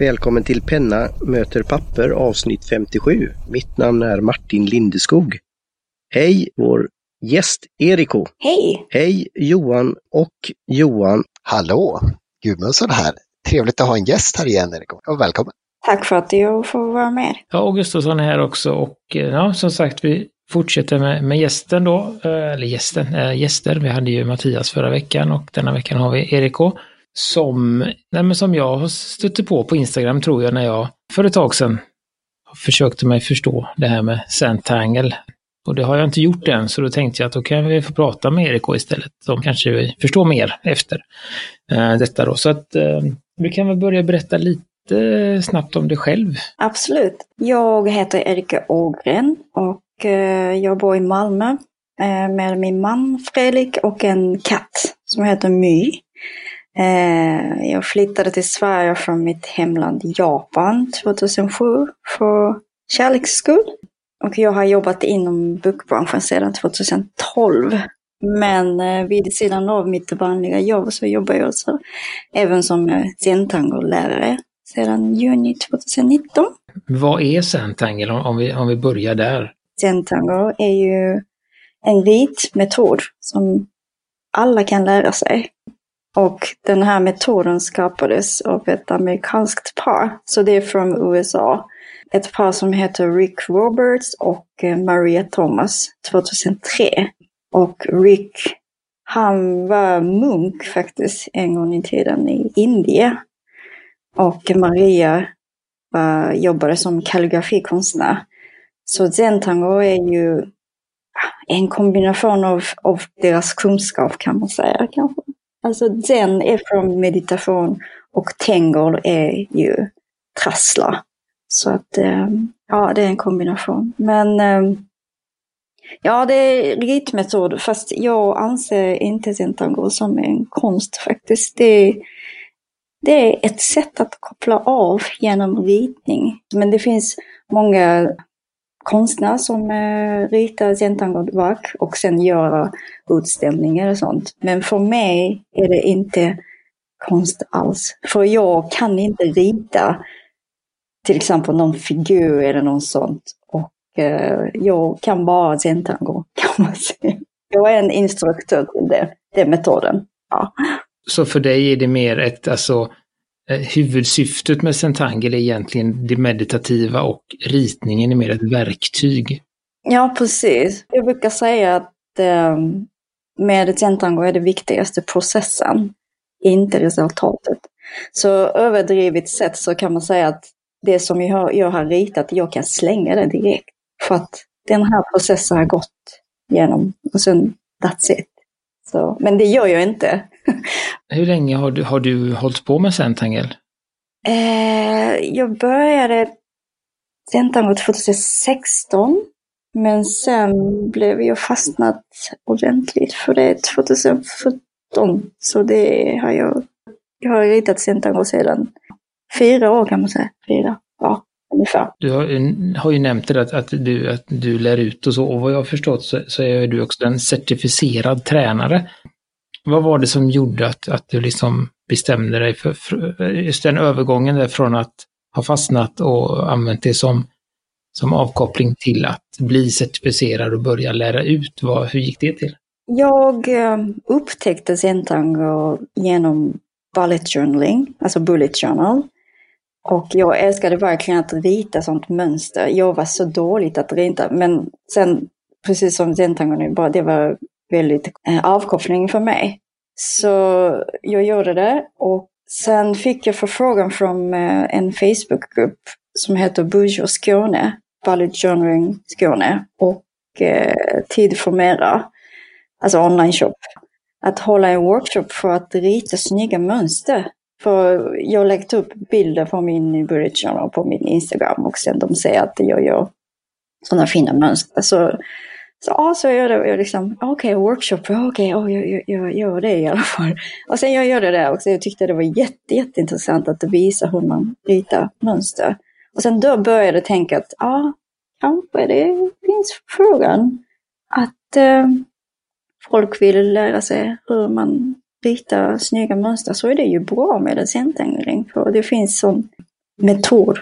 Välkommen till Penna möter papper avsnitt 57. Mitt namn är Martin Lindeskog. Hej vår gäst Eriko. Hej! Hej Johan och Johan. Hallå! Gudmundsson här. Trevligt att ha en gäst här igen Eriko. Och välkommen! Tack för att jag får vara med. Ja, Augustusson är här också och eh, ja, som sagt vi fortsätter med, med gästen då, eh, eller gästen, äh, gäster. Vi hade ju Mattias förra veckan och denna veckan har vi Eriko som, nej men som jag har stött på på Instagram tror jag när jag för ett tag sedan försökte mig förstå det här med Centangle. Och det har jag inte gjort än, så då tänkte jag att då kan vi få prata med Erik istället. De kanske vi förstår mer efter eh, detta då. Så att eh, du kan väl börja berätta lite snabbt om dig själv. Absolut. Jag heter Erika Ågren och eh, jag bor i Malmö eh, med min man Fredrik och en katt som heter My. Eh, jag flyttade till Sverige från mitt hemland Japan 2007 för kärleks skull. Och jag har jobbat inom bokbranschen sedan 2012. Men eh, vid sidan av mitt vanliga jobb så jobbar jag också även som Zentango-lärare sedan juni 2019. Vad är Zentangle om vi, om vi börjar där? Zentango är ju en ritmetod som alla kan lära sig. Och den här metoden skapades av ett amerikanskt par, så det är från USA. Ett par som heter Rick Roberts och eh, Maria Thomas 2003. Och Rick, han var munk faktiskt en gång i tiden i Indien. Och Maria var, jobbade som kalligrafikonstnär. Så zentango är ju ah, en kombination av, av deras kunskap kan man säga kanske. Alltså zen är från meditation och tengol är ju trassla. Så att ehm, ja, det är en kombination. Men ehm, ja, det är ritmetod, fast jag anser inte zentango som en konst faktiskt. Det, det är ett sätt att koppla av genom ritning. Men det finns många konstnär som eh, ritar zentangoverk och sen göra utställningar och sånt. Men för mig är det inte konst alls. För jag kan inte rita till exempel någon figur eller något sånt. Och eh, jag kan bara zentango kan man säga. Jag är en instruktör till det, den metoden. Ja. Så för dig är det mer ett, alltså Eh, huvudsyftet med Centangel är egentligen det meditativa och ritningen är mer ett verktyg. Ja, precis. Jag brukar säga att eh, med Centango är det viktigaste processen, inte resultatet. Så överdrivet sett så kan man säga att det som jag har, jag har ritat, jag kan slänga det direkt. För att den här processen har gått igenom och sen that's it. Så, men det gör jag inte. Hur länge har du, har du hållit på med Centangel? Eh, jag började Centangel 2016. Men sen blev jag fastnat ordentligt för det 2017. Så det har jag, jag har ritat Centangel sedan fyra år kan man säga. Fyra, ja ungefär. Du har, har ju nämnt det att, att, du, att du lär ut och så, och vad jag har förstått så, så är du också en certifierad tränare. Vad var det som gjorde att, att du liksom bestämde dig för, för just den övergången där från att ha fastnat och använt det som, som avkoppling till att bli certifierad och börja lära ut? Vad, hur gick det till? Jag eh, upptäckte Zentango genom bullet journaling, alltså bullet journal. Och jag älskade verkligen att rita sånt mönster. Jag var så dåligt att rita, men sen, precis som Zentango nu, bara det var väldigt eh, avkoppling för mig. Så jag gjorde det och sen fick jag förfrågan från eh, en Facebookgrupp som heter Bujo Skåne, Ballet Journaling Skåne och eh, Tid för Mera, alltså online shop. Att hålla en workshop för att rita snygga mönster för jag lagt upp bilder på min bullet journal på min Instagram och sen de säger att jag gör sådana fina mönster. Så, så, ja, så jag gör det. Jag liksom, okej, okay, workshop, okej, okay, oh, jag, jag, jag gör det i alla fall. Och sen jag gör det där också. Jag tyckte det var jätte, jätteintressant att visa hur man ritar mönster. Och sen då började jag tänka att, ja, kanske det finns frågan att eh, folk vill lära sig hur man ritar snygga mönster så är det ju bra med en centängling. För det finns som metod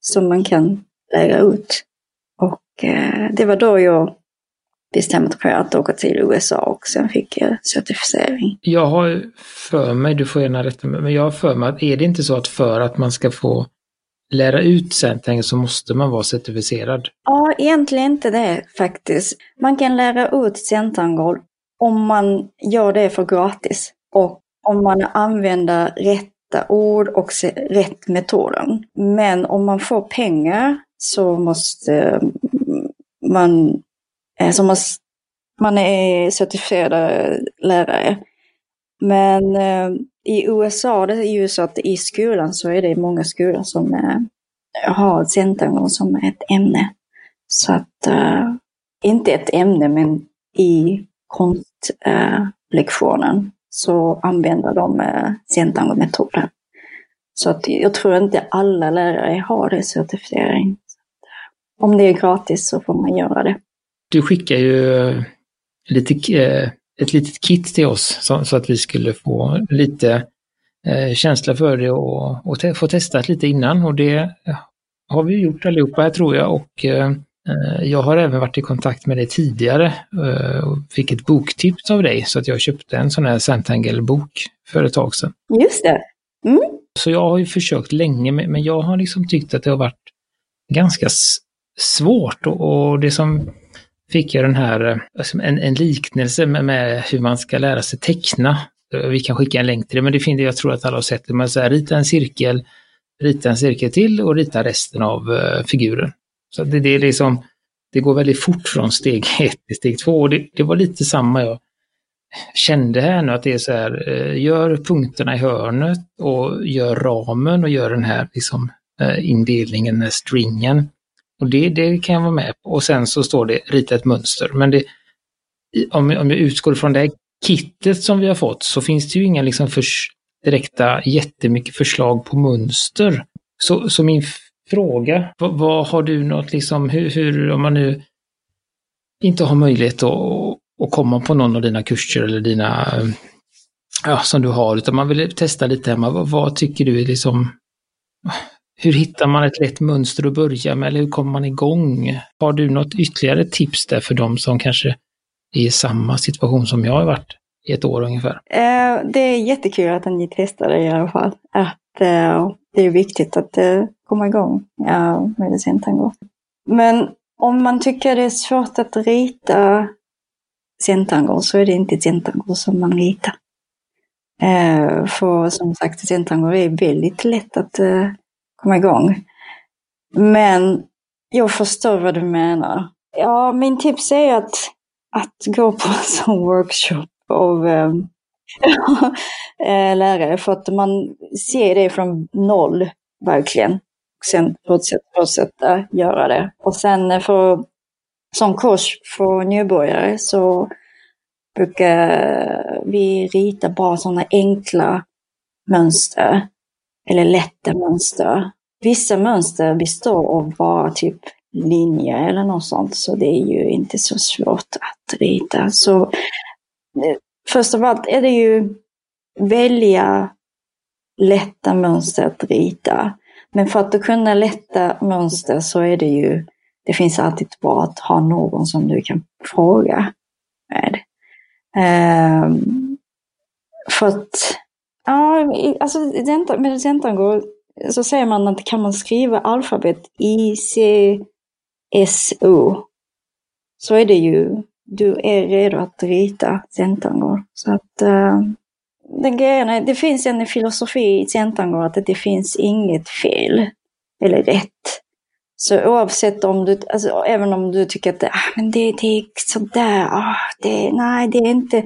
som man kan lära ut. Och eh, det var då jag bestämde mig att åka till USA och sen fick jag certifiering. Jag har för mig, du får gärna rätta mig, men jag har för mig att är det inte så att för att man ska få lära ut Centang så måste man vara certifierad? Ja, egentligen inte det faktiskt. Man kan lära ut Centangol om man gör det för gratis och om man använder rätta ord och rätt metoden. Men om man får pengar så måste man, Eh, som man, man är certifierad eh, lärare. Men eh, i USA, det är ju så att i skolan så är det många skolor som eh, har centangång som ett ämne. Så att, eh, inte ett ämne, men i konstlektionen eh, så använder de eh. Så att jag tror inte alla lärare har det certifiering. Eh, om det är gratis så får man göra det. Du skickar ju lite, eh, ett litet kit till oss så, så att vi skulle få lite eh, känsla för det och, och te få testat lite innan och det har vi gjort allihopa här tror jag och eh, jag har även varit i kontakt med dig tidigare och fick ett boktips av dig så att jag köpte en sån här Centangle-bok för ett tag sedan. Just det. Mm. Så jag har ju försökt länge men jag har liksom tyckt att det har varit ganska svårt och, och det som fick jag den här, eh, alltså en, en liknelse med, med, hur man ska lära sig teckna. Eh, vi kan skicka en länk till det, men det finns jag tror att alla har sett det. Man säger rita en cirkel, rita en cirkel till och rita resten av uh, figuren. Så det, det är liksom, det går väldigt fort från steg ett till steg två och det, det var lite samma jag kände här nu att det är så här, uh, gör punkterna i hörnet och gör ramen och gör den här liksom, uh, indelningen, stringen. Och det, det kan jag vara med på. Och sen så står det rita ett mönster. Men det, om, om jag utgår från det här kittet som vi har fått så finns det ju inga liksom för, direkta jättemycket förslag på mönster. Så, så min fråga, vad, vad, har du något liksom, hur, hur, om man nu inte har möjlighet att, att komma på någon av dina kurser eller dina, ja, som du har, utan man vill testa lite hemma, vad, vad tycker du är liksom, hur hittar man ett lätt mönster att börja med eller hur kommer man igång? Har du något ytterligare tips där för de som kanske är i samma situation som jag har varit i ett år ungefär? Eh, det är jättekul att ni testar det i alla fall. Att eh, det är viktigt att eh, komma igång ja, med medicintango. Men om man tycker det är svårt att rita centango så är det inte centango som man ritar. för som sagt, centango är väldigt lätt att komma igång. Men jag förstår vad du menar. Ja, min tips är att, att gå på en sån workshop av eh, eh lärare för att man ser det från noll, verkligen. Sen fortsätta, fortsätta göra det. Och sen för, som kurs för nybörjare så brukar vi rita bara sådana enkla mönster eller lätta mönster. Vissa mönster består av bara typ linjer eller något sånt, så det är ju inte så svårt att rita. Så eh, först av allt är det ju välja lätta mönster att rita. Men för att kunna lätta mönster så är det ju, det finns alltid bra att ha någon som du kan fråga med. Um, för att Ja, alltså med centangård så säger man att kan man skriva alfabet I, C, S, O så är det ju, du är redo att rita centangård. Så att uh, den grejen är, det finns en filosofi i centangård att det finns inget fel eller rätt. Så oavsett om du, alltså, även om du tycker att ah, men det, det är sådär, ah, det, nej det är inte,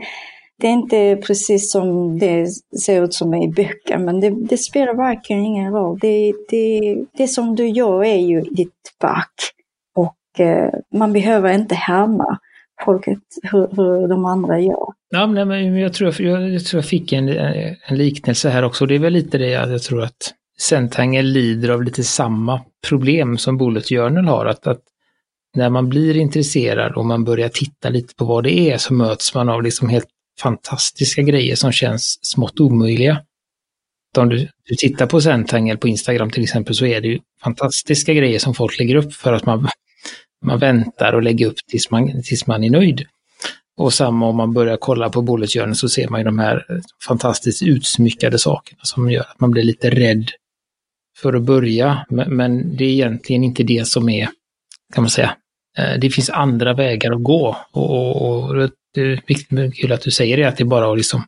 det är inte precis som det ser ut som i böcker, men det, det spelar verkligen ingen roll. Det, det, det som du gör är ju ditt verk. Och eh, man behöver inte härma folket hur, hur de andra gör. Ja, men jag, tror, jag, jag tror jag fick en, en liknelse här också. Det är väl lite det att jag tror att Centangle lider av lite samma problem som Bullet Journal har. Att, att när man blir intresserad och man börjar titta lite på vad det är så möts man av liksom helt fantastiska grejer som känns smått omöjliga. om du, du tittar på Centangel på Instagram till exempel så är det ju fantastiska grejer som folk lägger upp för att man, man väntar och lägger upp tills man, tills man är nöjd. Och samma om man börjar kolla på Bullet Journal så ser man ju de här eh, fantastiskt utsmyckade sakerna som gör att man blir lite rädd för att börja. Men, men det är egentligen inte det som är, kan man säga, Eh, det finns andra vägar att gå. Och, och, och det är viktigt, kul att du säger det, att det är bara att liksom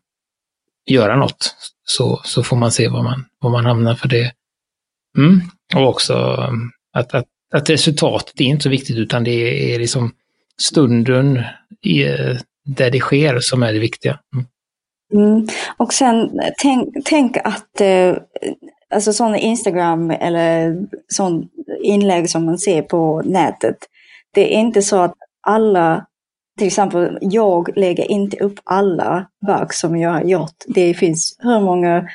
göra något. Så, så får man se var man, var man hamnar för det. Mm. Och också mm, att, att, att resultatet är inte så viktigt utan det är liksom stunden i, där det sker som är det viktiga. Mm. Mm. Och sen tänk, tänk att eh, alltså sådana Instagram eller sån inlägg som man ser på nätet, det är inte så att alla till exempel, jag lägger inte upp alla verk som jag har gjort. Det finns hur många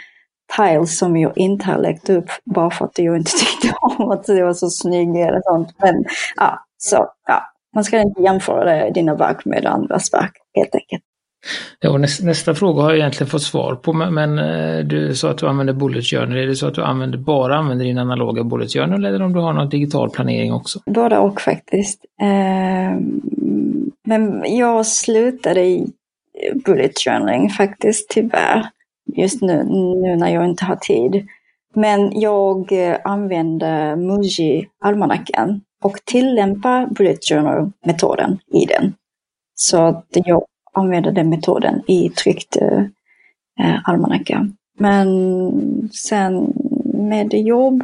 tiles som jag inte har lagt upp bara för att jag inte tyckte om att det var så snyggt eller sånt. Men ja, så ja, man ska inte jämföra dina verk med andras verk helt enkelt. Ja, nästa, nästa fråga har jag egentligen fått svar på, men, men eh, du sa att du använder Bullet Journal. Är det så att du använder, bara använder din analoga Bullet Journal eller om du har någon digital planering också? Både och faktiskt. Eh, men jag slutade i Bullet Journaling faktiskt, tyvärr. Just nu, nu när jag inte har tid. Men jag eh, använder Muji-almanackan och tillämpar Bullet Journal-metoden i den. Så att jag använder den metoden i tryckt eh, almanacka. Men sen med jobb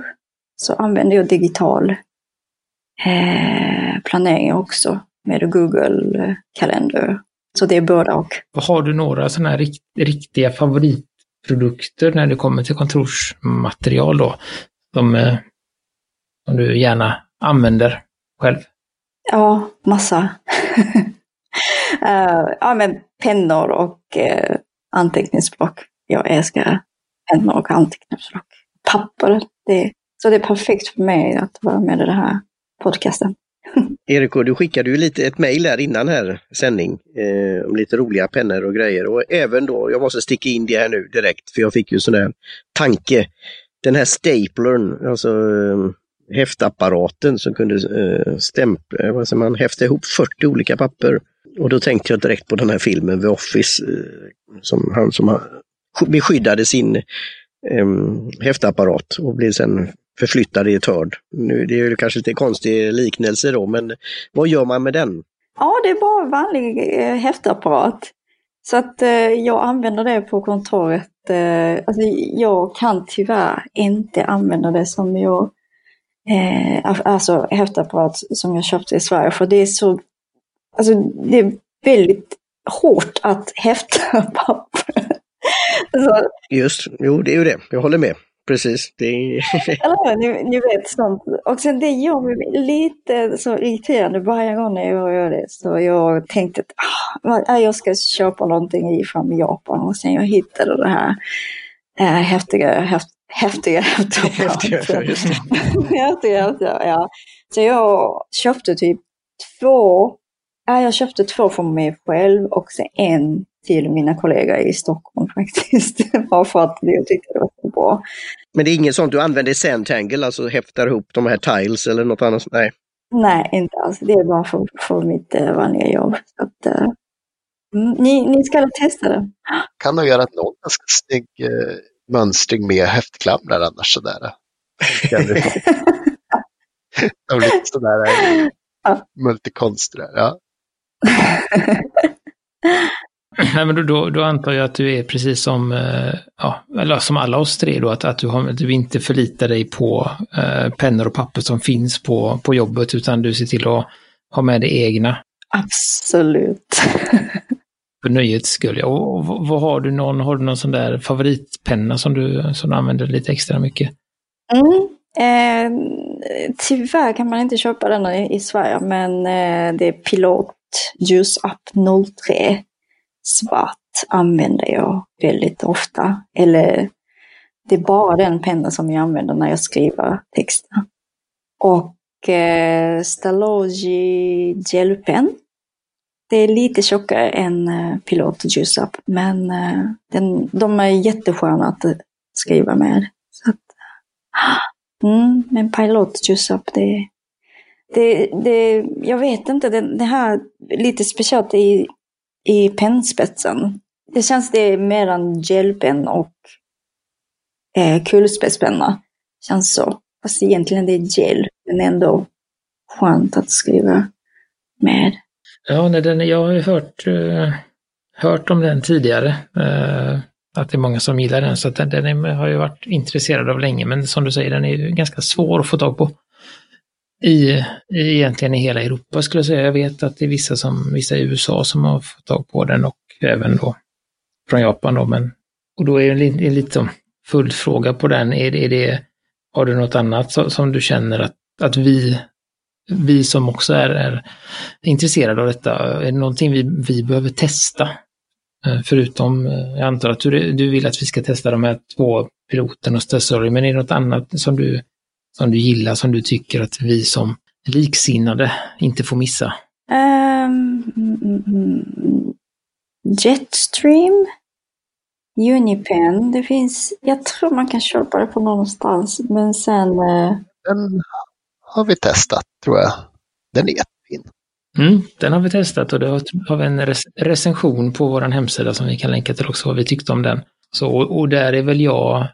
så använder jag digital eh, planering också med Google Calendar. Så det är båda och. Har du några sådana här rikt, riktiga favoritprodukter när det kommer till kontorsmaterial då? Som, eh, som du gärna använder själv? Ja, massa. uh, ja, men pennor och uh, anteckningsblock. Jag älskar pennor och anteckningsblock. Papper, det, så det är perfekt för mig att vara med i den här podcasten. Erik, du skickade ju lite ett mejl här innan här sändning eh, om lite roliga pennor och grejer och även då, jag måste sticka in det här nu direkt för jag fick ju sån här tanke. Den här staplern, alltså eh, häftapparaten som kunde eh, stämpla, vad säger man, häfta ihop 40 olika papper. Och då tänkte jag direkt på den här filmen The Office, eh, som han som beskyddade sin um, häftapparat och blev sen förflyttad i ett hörd. Nu, det är ju kanske lite konstig liknelse då, men vad gör man med den? Ja, det är bara vanlig eh, häftapparat. Så att eh, jag använder det på kontoret. Eh, alltså, jag kan tyvärr inte använda det som jag eh, alltså häftapparat som jag köpte i Sverige. För det är så, alltså det är väldigt hårt att häfta papper. alltså, Just, jo det är ju det, jag håller med. Precis. Det är... Eller ni, ni vet sånt. Och sen det gör mig lite så irriterande varje gång jag gör det. Så jag tänkte att ah, jag ska köpa någonting ifrån Japan och sen jag hittade det här äh, häftiga, häft, häftiga, häftiga, häftiga, häftiga, ja. Så jag köpte typ två, ja, jag köpte två för mig själv och sen en till mina kollegor i Stockholm faktiskt. Bara för att jag tyckte det var så bra. Men det är inget sånt du använder i Sandtangle, alltså häftar ihop de här tiles eller något annat? Nej. Nej, inte alls. Det är bara för, för mitt uh, vanliga jobb. Så att, uh, ni, ni ska testa det. Kan nog göra någon ganska snygg uh, mönstring med häftklamrar annars sådär. De lite sådär ja. multikonst ja. Nej, men då, då, antar jag att du är precis som, eh, ja, eller som alla oss tre då, att, att du, har, du inte förlitar dig på eh, pennor och papper som finns på, på jobbet, utan du ser till att ha med det egna. Absolut. För nöjets skull. Ja. Och, vad har du någon, har du någon sån där favoritpenna som du, som du använder lite extra mycket? Mm. Eh, tyvärr kan man inte köpa den i, i Sverige, men eh, det är Pilot Juice Up 03 svart använder jag väldigt ofta. Eller det är bara den pennan som jag använder när jag skriver texter. Och eh, Stalogi gelpen. Det är lite tjockare än eh, Pilot Juice Up, men eh, den, de är jättesköna att eh, skriva med. Så att, mm, men Pilot Juice Up, det, det, det, jag vet inte, det, det här lite speciellt i, i pennspetsen. Det känns det är mer en gelpenn och eh, kulspetspenna. Känns så. Fast egentligen det är gel, men ändå skönt att skriva med. Ja, nej, den, jag har ju hört, uh, hört om den tidigare. Uh, att det är många som gillar den, så att den, den är, har jag varit intresserad av länge. Men som du säger, den är ju ganska svår att få tag på. I, i, egentligen i hela Europa skulle jag säga. Jag vet att det är vissa, som, vissa i USA som har fått tag på den och även då från Japan då. Men, och då är det en, en lite följdfråga på den. Är det, är det, har du något annat som, som du känner att, att vi vi som också är, är intresserade av detta, är det någonting vi, vi behöver testa? Eh, förutom, eh, jag antar att du, du vill att vi ska testa de här två piloten och Story, men är det något annat som du, som du gillar, som du tycker att vi som liksinnade inte får missa? Um, Jetstream, Unipen, det finns, jag tror man kan köpa det på någonstans, men sen... Uh... Den har vi testat, tror jag. Den är jättefin. Mm, den har vi testat och då har vi en recension på vår hemsida som vi kan länka till också, vad vi tyckte om den. Så, och där är väl jag,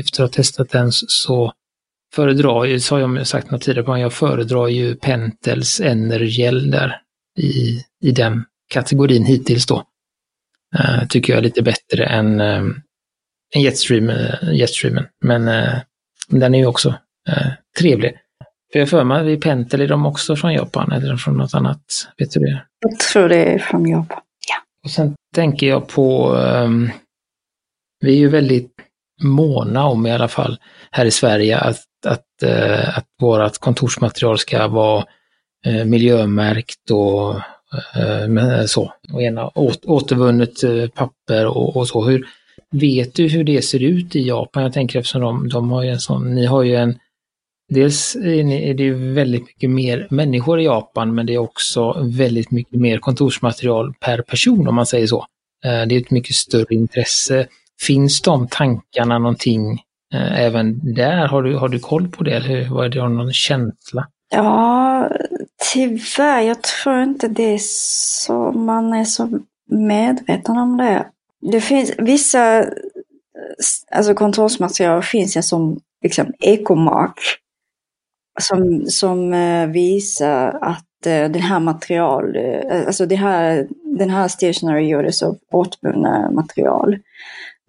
efter att ha testat den, så föredrar ju, så har jag sagt något tidigare på, jag föredrar ju Pentels Energel där i, i den kategorin hittills då. Uh, tycker jag är lite bättre än, um, än Jetstream, uh, Jetstreamen. Men uh, den är ju också trevlig. För jag för mig, vid Pentel är de också från Japan eller från något annat? Vet du det? Jag tror det är från Japan, ja. Och sen tänker jag på, um, vi är ju väldigt måna om i alla fall här i Sverige att, att, eh, att vårt kontorsmaterial ska vara eh, miljömärkt och eh, så. Och ena återvunnet papper och, och, så. Hur, vet du hur det ser ut i Japan? Jag tänker eftersom de, de har ju en sån, ni har ju en Dels är det väldigt mycket mer människor i Japan, men det är också väldigt mycket mer kontorsmaterial per person om man säger så. Det är ett mycket större intresse. Finns de tankarna någonting Eh, även där? Har du, har du koll på det? Eller har du någon känsla? Ja, tyvärr. Jag tror inte det är så, man är så medveten om det. Det finns vissa, alltså kontorsmaterial finns ju som liksom ekomark som, som eh, visar att eh, den här material, alltså det här, den här stationary gjordes av återvunna material.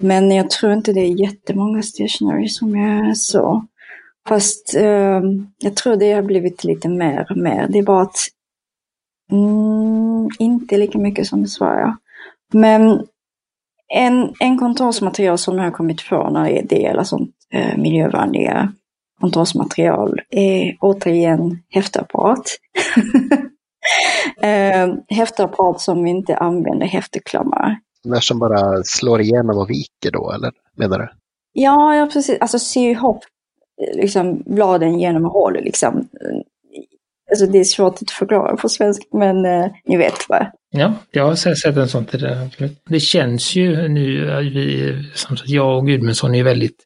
Men jag tror inte det är jättemånga stationary som är så. Fast eh, jag tror det har blivit lite mer och mer. Det är bara att mm, inte lika mycket som i Sverige. Men en, en kontorsmaterial som jag har kommit på när det gäller sånt eh, miljövänliga kontorsmaterial är återigen häftapparat. eh, häftapparat som vi inte använder häfteklamrar. När som bara slår igenom och viker då, eller menar du? Ja, ja precis. Alltså sy ihop liksom, bladen genom hål liksom. Alltså det är svårt att förklara på svenska, men eh, ni vet vad. Ja, jag har sett en sån till det. Det känns ju nu, vi, som sagt, jag och Gudmundsson är väldigt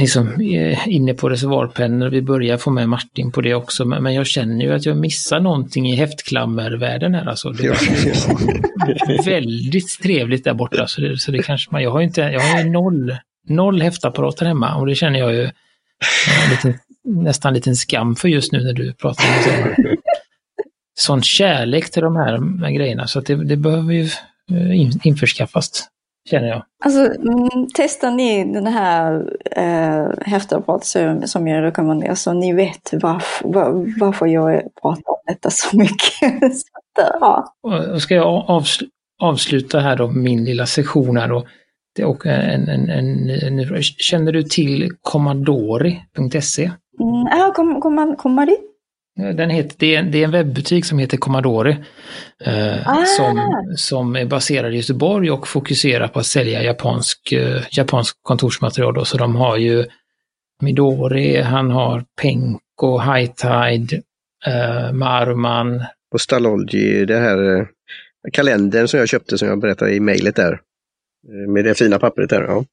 liksom, eh, inne på reservoarpennor. Vi börjar få med Martin på det också, men jag känner ju att jag missar någonting i häftklammervärlden här. Alltså. Det är väldigt trevligt där borta, så det, så det kanske man, jag har ju inte, jag har ju noll, noll häftapparater hemma och det känner jag ju lite, nästan liten skam för just nu när du pratar om det. Sån kärlek till de här grejerna så att det, det behöver ju eh, införskaffas känner jag. Alltså, mm, testar ni den här eh, häftapparaten som jag rekommenderar så ni vet varför, var, varför jag pratar om detta så mycket. så att, ja. Och ska jag avsl avsluta här då min lilla sektion här då. Det är en, en, en, en, känner du till commodore.se? Mm, ja, kom, kom, kom, den heter, det, är, det är en webbutik som heter Commodore. Eh, ah. som, som är baserad i Göteborg och fokuserar på att sälja japansk, eh, japansk kontorsmaterial. Då. Så de har ju Midori, han har Penko, High Tide, eh, Maruman. Och Stalology, det här eh, kalendern som jag köpte som jag berättade i mejlet där. Eh, med det fina pappret där. Ja.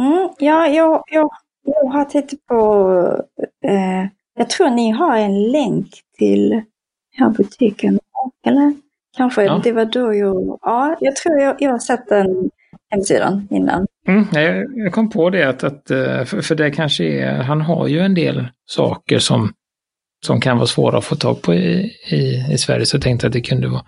Mm, ja, jag, jag, jag har tittat på... Eh, jag tror ni har en länk till den här butiken. Eller? Kanske Ja. det var då jag... Ja, jag tror jag, jag har sett den hemsidan innan. Mm, jag, kom på det att, att eh, för, för det kanske är, han har ju en del saker som, som kan vara svåra att få tag på i, i, i Sverige, så jag tänkte att det kunde vara,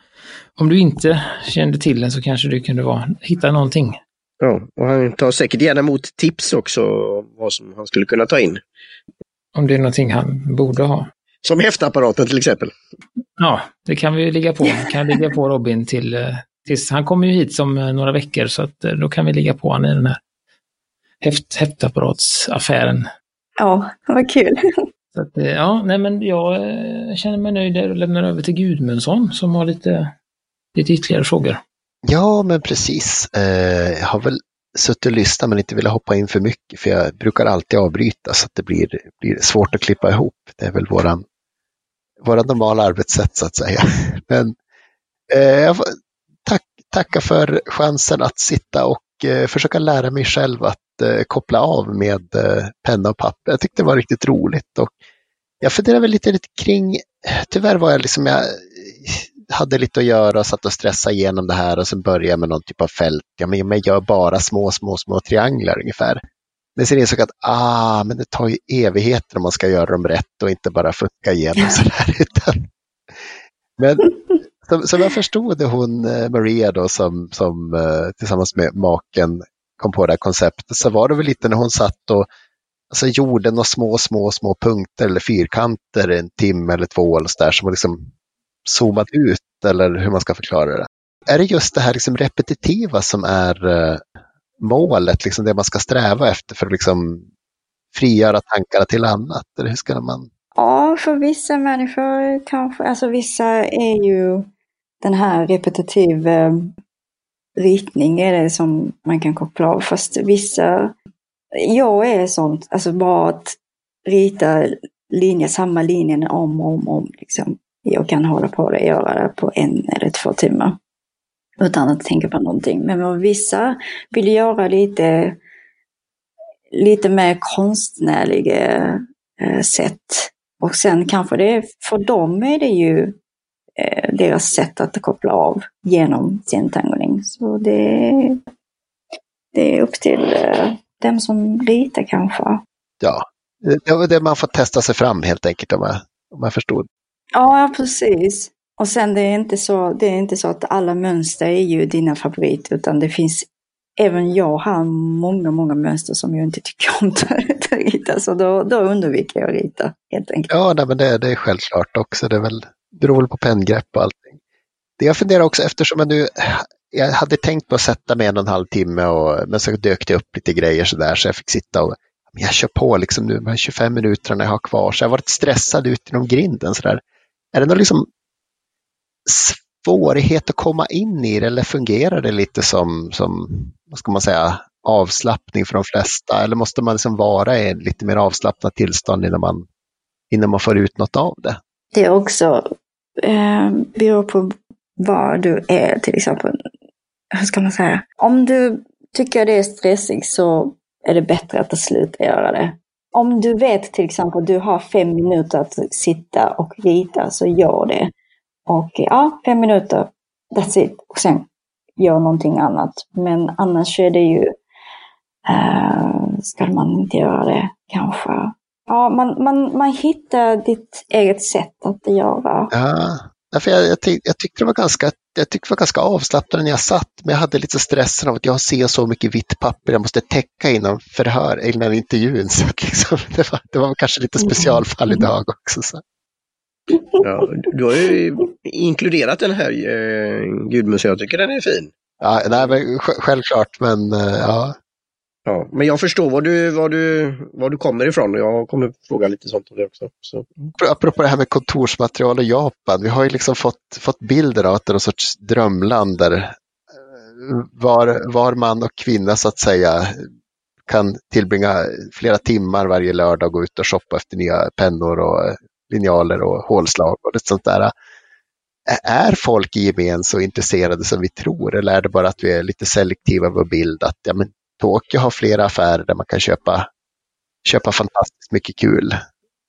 om du inte kände till den så kanske du kunde vara, hitta någonting. Ja, och han tar säkert gärna emot tips också om vad som han skulle kunna ta in. Om det är någonting han borde ha. Som häftapparaten till exempel. Ja, det kan vi ligga på. Vi kan ligga på Robin till, eh, tills, han kommer ju hit som eh, några veckor så att eh, då kan vi ligga på honom i den här häft, häftapparaatsaffären. Ja, vad kul. Så att, ja, nej men jag känner mig nöjd där och lämnar över till Gudmundsson som har lite, lite ytterligare frågor. Ja, men precis. Jag har väl suttit och lyssnat men inte velat hoppa in för mycket för jag brukar alltid avbryta så att det blir, blir svårt att klippa ihop. Det är väl våran, normala arbetssätt så att säga. Men eh, jag får tack, tacka för chansen att sitta och eh, försöka lära mig själv att eh, koppla av med eh, penna och papper. Jag tyckte det var riktigt roligt och jag funderar väl lite, lite kring, tyvärr var jag liksom, jag hade lite att göra och satt och stressade igenom det här och sen började jag med någon typ av fält. Ja, men jag gör bara små, små, små trianglar ungefär. Men sen insåg jag att ah, men det tar ju evigheter om man ska göra dem rätt och inte bara fucka igenom sådär. Utan... Men som, som jag förstod det hon eh, Maria då som, som eh, tillsammans med maken kom på det här konceptet så var det väl lite när hon satt och alltså, gjorde några små, små, små punkter eller fyrkanter en timme eller två eller så där som liksom zoomat ut eller hur man ska förklara det. Är det just det här liksom repetitiva som är eh, målet, liksom det man ska sträva efter för att liksom frigöra tankarna till annat? Eller hur ska man? Ja, för vissa människor kanske, alltså vissa är ju den här repetitiv eh, ritning är det som man kan koppla av. Fast vissa, jag är sånt, alltså bara att rita linjer, samma linjen om och om, om liksom. Jag kan hålla på och göra det på en eller två timmar. Utan att tänka på någonting. Men vad vissa vill göra lite, lite mer konstnärliga eh, sätt. Och sen kanske det, för dem är det ju eh, deras sätt att koppla av genom sin tangoning. Så det, det är upp till eh, dem som ritar kanske. Ja, det var det man får testa sig fram helt enkelt om jag, om jag förstod. Ja, precis. Och sen det är inte så, det är inte så att alla mönster är ju dina favoriter, utan det finns Även jag har många, många mönster som jag inte tycker om att rita, så då, då undviker jag att rita helt enkelt. Ja, nej, men det, det är självklart också. Det är väl, beror väl på penngrepp och allting. Det jag funderar också eftersom jag nu, jag hade tänkt på att sätta mig en och en halv timme och, men så dök det upp lite grejer så där så jag fick sitta och men jag kör på liksom nu de här 25 minuterna jag har kvar så jag har varit stressad ut genom grinden så där. Är det någon liksom svårighet att komma in i det eller fungerar det lite som, som vad ska man säga, avslappning för de flesta? Eller måste man liksom vara i ett lite mer avslappnat tillstånd innan man, innan man får ut något av det? Det är också eh, beror på var du är till exempel. Hur ska man säga? Om du tycker det är stressigt så är det bättre att sluta göra det. Om du vet till exempel att du har fem minuter att sitta och rita så gör det. Och ja, fem minuter, that's it. Och sen gör någonting annat. Men annars är det ju, uh, ska man inte göra det kanske. Ja, man, man, man hittar ditt eget sätt att göra. Ja, för jag, jag, tyck, jag tyckte det var ganska jag tyckte det var ganska avslappnande när jag satt, men jag hade lite stressen av att jag ser så mycket vitt papper jag måste täcka innan förhör, innan intervjun. Så att liksom, det, var, det var kanske lite specialfall idag också. Så. Ja, du har ju inkluderat den här eh, Gudmundsen, jag tycker den är fin. Ja, nej, men självklart, men eh, ja. Ja, men jag förstår var du, var du, var du kommer ifrån och jag kommer fråga lite sånt om det också. Så. Apropå det här med kontorsmaterial i Japan, vi har ju liksom fått, fått bilder av att det är någon sorts drömland där var, var man och kvinna så att säga kan tillbringa flera timmar varje lördag och gå ut och shoppa efter nya pennor och linjaler och hålslag och lite sånt där. Är folk i gemen så intresserade som vi tror eller är det bara att vi är lite selektiva på bild att ja, men Tokyo har flera affärer där man kan köpa, köpa fantastiskt mycket kul.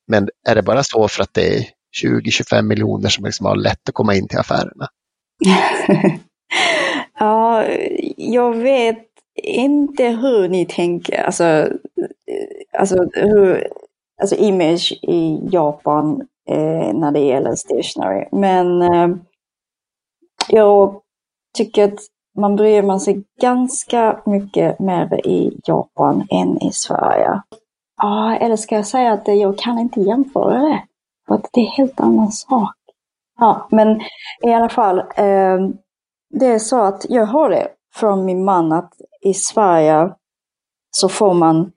Men är det bara så för att det är 20-25 miljoner som liksom har lätt att komma in till affärerna? ja, jag vet inte hur ni tänker. Alltså, alltså, hur, alltså image i Japan eh, när det gäller stationery. Men eh, jag tycker att man bryr man sig ganska mycket mer i Japan än i Sverige. Ja, eller ska jag säga att jag kan inte jämföra det. För att det är en helt annan sak. Ja, men i alla fall. Eh, det är så att jag har det från min man att i Sverige så får man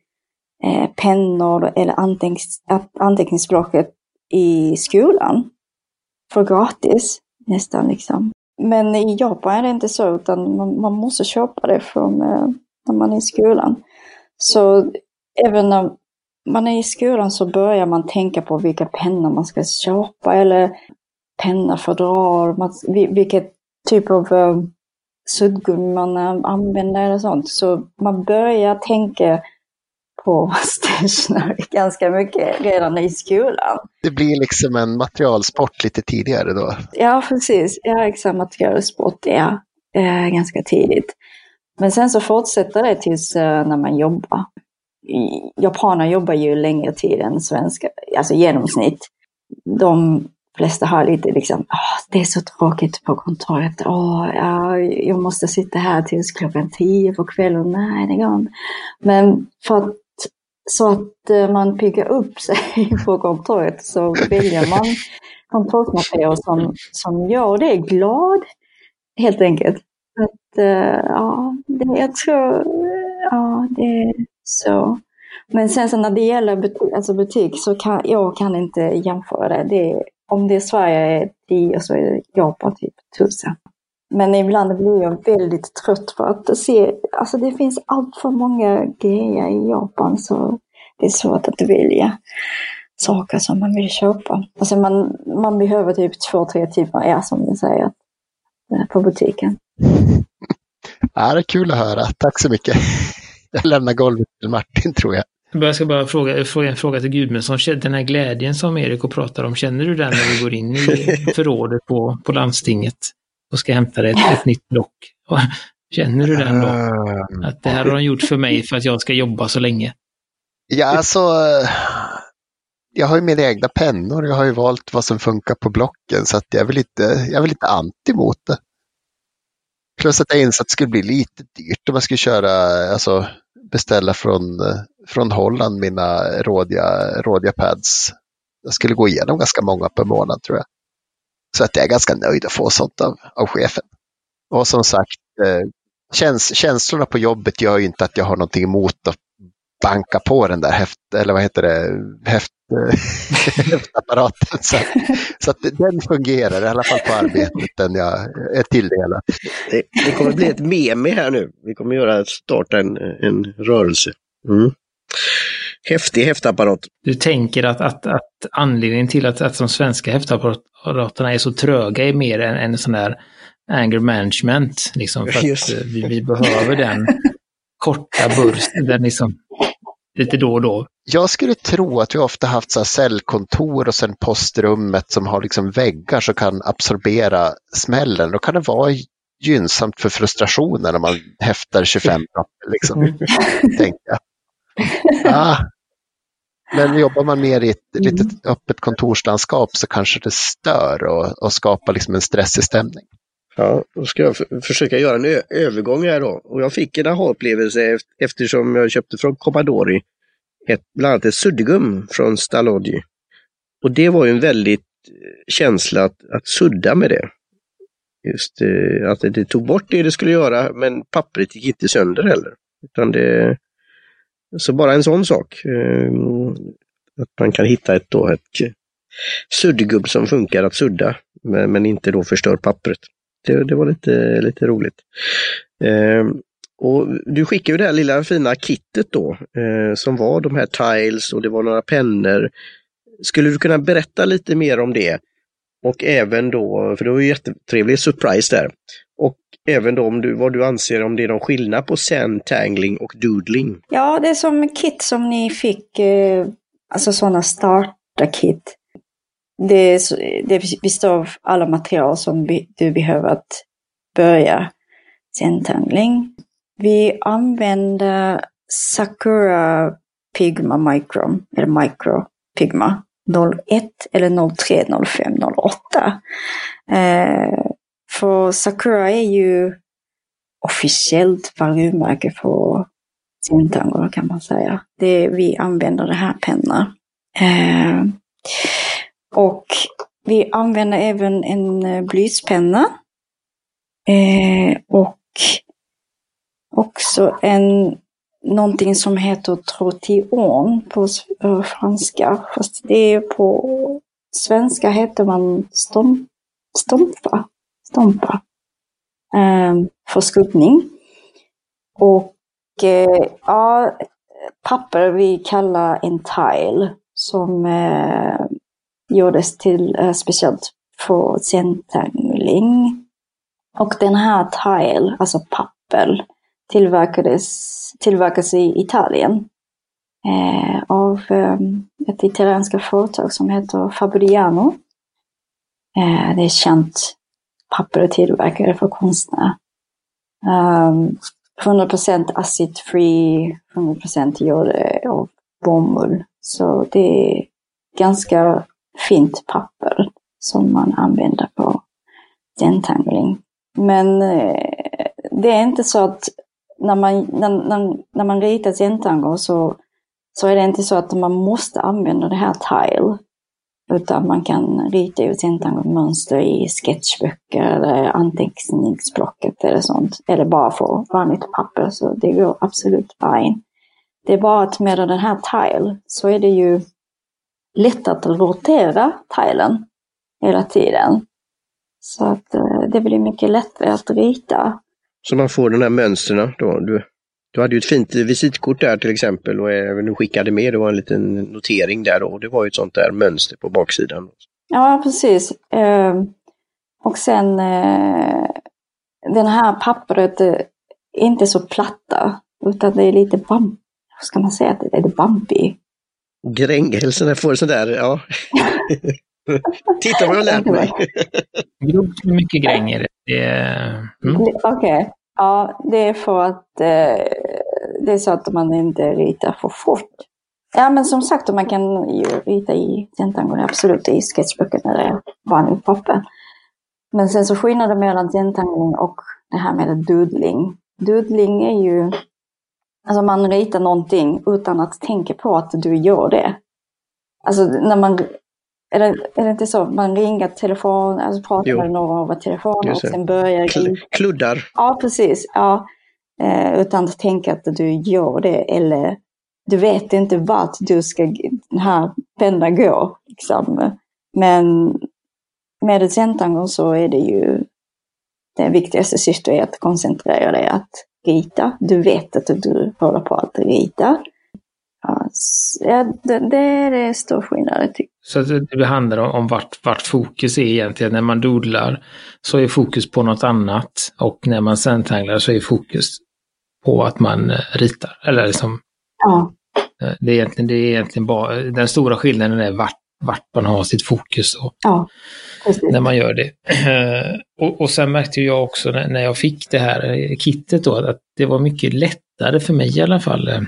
eh, pennor eller antecknings, anteckningsblocket i skolan. För gratis, nästan liksom. Men i Japan är det inte så, utan man, man måste köpa det från eh, när man är i skolan. Så även när man är i skolan så börjar man tänka på vilka pennor man ska köpa eller penna dra, vilket typ av eh, suddgummi man använder eller sånt. Så man börjar tänka på stationery ganska mycket redan i skolan. Det blir liksom en materialsport lite tidigare då? Ja, precis. Ja, exakt. Materialsport, ja. Eh, ganska tidigt. Men sen så fortsätter det tills eh, när man jobbar. Japaner jobbar ju längre tid än svenskar, alltså genomsnitt. De flesta har lite liksom, oh, det är så tråkigt på kontoret, oh, ja, jag måste sitta här tills klockan tio på kvällen, nej det går inte. Men för att, så att eh, man piggar upp sig på kontoret så väljer man kontorsmaterial som, som gör det glad, helt enkelt. Att, uh, ja, det, jag tror, ja, det är så. Men sen så när det gäller butik, alltså butik så kan jag kan inte jämföra det. det om det är Sverige är 10 så är det Japan typ 1000. Men ibland blir jag väldigt trött på att se, alltså det finns allt för många grejer i Japan så det är svårt att välja saker som man vill köpa. Alltså man, man behöver typ två, tre timmar, ja som ni säger, eh, på butiken. Ja, det är kul att höra. Tack så mycket. Jag lämnar golvet till Martin tror jag. Jag ska bara fråga, fråga en fråga till Gudmundsson. Den här glädjen som Erik och pratar om, känner du den när du går in i förrådet på, på landstinget och ska hämta dig ett, ett nytt block? Känner du den då? Ehm. Att det här har de gjort för mig för att jag ska jobba så länge? Ja, alltså. Jag har ju mina egna pennor. Jag har ju valt vad som funkar på blocken så att jag är väl lite, jag är väl lite anti mot det. Plus att jag insåg att det skulle bli lite dyrt om man skulle köra, alltså beställa från, från Holland mina rådiga, rådiga pads. Jag skulle gå igenom ganska många per månad tror jag. Så att jag är ganska nöjd att få sånt av, av chefen. Och som sagt, eh, käns känslorna på jobbet gör ju inte att jag har någonting emot att banka på den där häft, eller vad heter det, häft, häftapparaten. Så, så att den fungerar, i alla fall på arbetet, den jag är tilldelad. Det, det kommer bli ett meme här nu. Vi kommer göra, starta en, en rörelse. Mm. Häftig häftapparat. Du tänker att, att, att anledningen till att, att de svenska häftapparaterna är så tröga är mer än en sån där anger management. Liksom, för att eh, vi, vi behöver den korta bursten, liksom lite då och då. Jag skulle tro att vi ofta haft så här cellkontor och sen postrummet som har liksom väggar som kan absorbera smällen. Då kan det vara gynnsamt för frustrationen när man häftar 25 papper. Liksom, tänker Ah. Men jobbar man mer i ett mm. litet öppet kontorslandskap så kanske det stör och, och skapar liksom en stressig stämning. Ja, då ska jag försöka göra en övergång här då. Och jag fick en aha-upplevelse eftersom jag köpte från Commodore ett, bland annat ett suddgum från Stalodgy. Och det var ju en väldigt eh, känsla att, att sudda med det. Just eh, att det tog bort det det skulle göra men pappret gick inte sönder heller. Utan det, så bara en sån sak. Ehm, att man kan hitta ett, då, ett suddgubb som funkar att sudda men, men inte då förstör pappret. Det, det var lite, lite roligt. Eh, och du skickade ju det här lilla fina kittet då, eh, som var de här tiles och det var några pennor. Skulle du kunna berätta lite mer om det? Och även då, för det var ju jättetrevlig surprise där. Även då om du, vad du anser om det är någon skillnad på sandtangling och doodling. Ja, det är som kit som ni fick, eh, alltså sådana starterkit. Det, det består av alla material som du behöver att börja sandtangling. Vi använder Sakura Pigma Micro, eller Micro Pigma 01 eller 03, 05, 08. Eh, för Sakura är ju officiellt varumärke för simtangor kan man säga. Det, vi använder det här penna. Eh, och vi använder även en eh, blyspenna. Eh, och också en någonting som heter trotion på eh, franska. Fast det är på svenska heter man stomp, stompa stompa eh, för skuggning. Och eh, ja, papper vi kallar en tile som eh, gjordes till eh, speciellt för centangling. Och den här tile, alltså papper, tillverkades, tillverkas i Italien eh, av eh, ett italienska företag som heter Fabriano. Eh, det är känt papper och tillverkare för konstnärer. Um, 100% acid free, 100% gjord av bomull. Så det är ganska fint papper som man använder på dentangling. Men eh, det är inte så att när man, när, när, när man ritar centangor så, så är det inte så att man måste använda det här tile. Utan man kan rita ut mönster i sketchböcker eller anteckningsblocket eller sånt. Eller bara få vanligt papper, så det går absolut fine. Det är bara att med den här tile så är det ju lätt att rotera tilen hela tiden. Så att eh, det blir mycket lättare att rita. Så man får de här mönstren då. Du, du hade ju ett fint visitkort där till exempel och även du skickade med, det var en liten notering där då. Det var ju ett sånt där mönster på baksidan. Ja, precis. Eh, och sen eh, den här pappret är inte så platta utan det är lite bump, vad ska man säga, det är bumpy. Grängel, får sån där, ja. Titta vad jag har lärt mig. Grovt mycket gränger. Mm. Okej. Okay. Ja, det är för att eh, det är så att man inte ritar för fort. Ja, men som sagt, man kan ju rita i tentangon, absolut, i sketchboken eller vanligt papper. Men sen så skillnaden mellan tentangon och det här med doodling. Doodling är ju, alltså man ritar någonting utan att tänka på att du gör det. Alltså när man är det, är det inte så? Man ringer telefon, alltså pratar med någon över telefon och sen börjar... Kl kluddar. Ja, precis. Ja. Eh, utan att tänka att du gör det eller du vet inte vart du ska, den här pennan gå. Liksom. Men med ett centangång så är det ju det viktigaste syftet är att koncentrera dig att rita. Du vet att du håller på att rita. Ja, det, det är stor skillnad. Så det handlar om, vart, vart fokus är egentligen. När man doodlar så är fokus på något annat och när man centanglar så är fokus på att man eh, ritar. Eller liksom, ja. Eh, det, är egentligen, det är egentligen bara, den stora skillnaden är vart, vart man har sitt fokus. Och, ja, när man gör det. Och, och sen märkte jag också när, när jag fick det här kittet då att det var mycket lättare för mig i alla fall eh,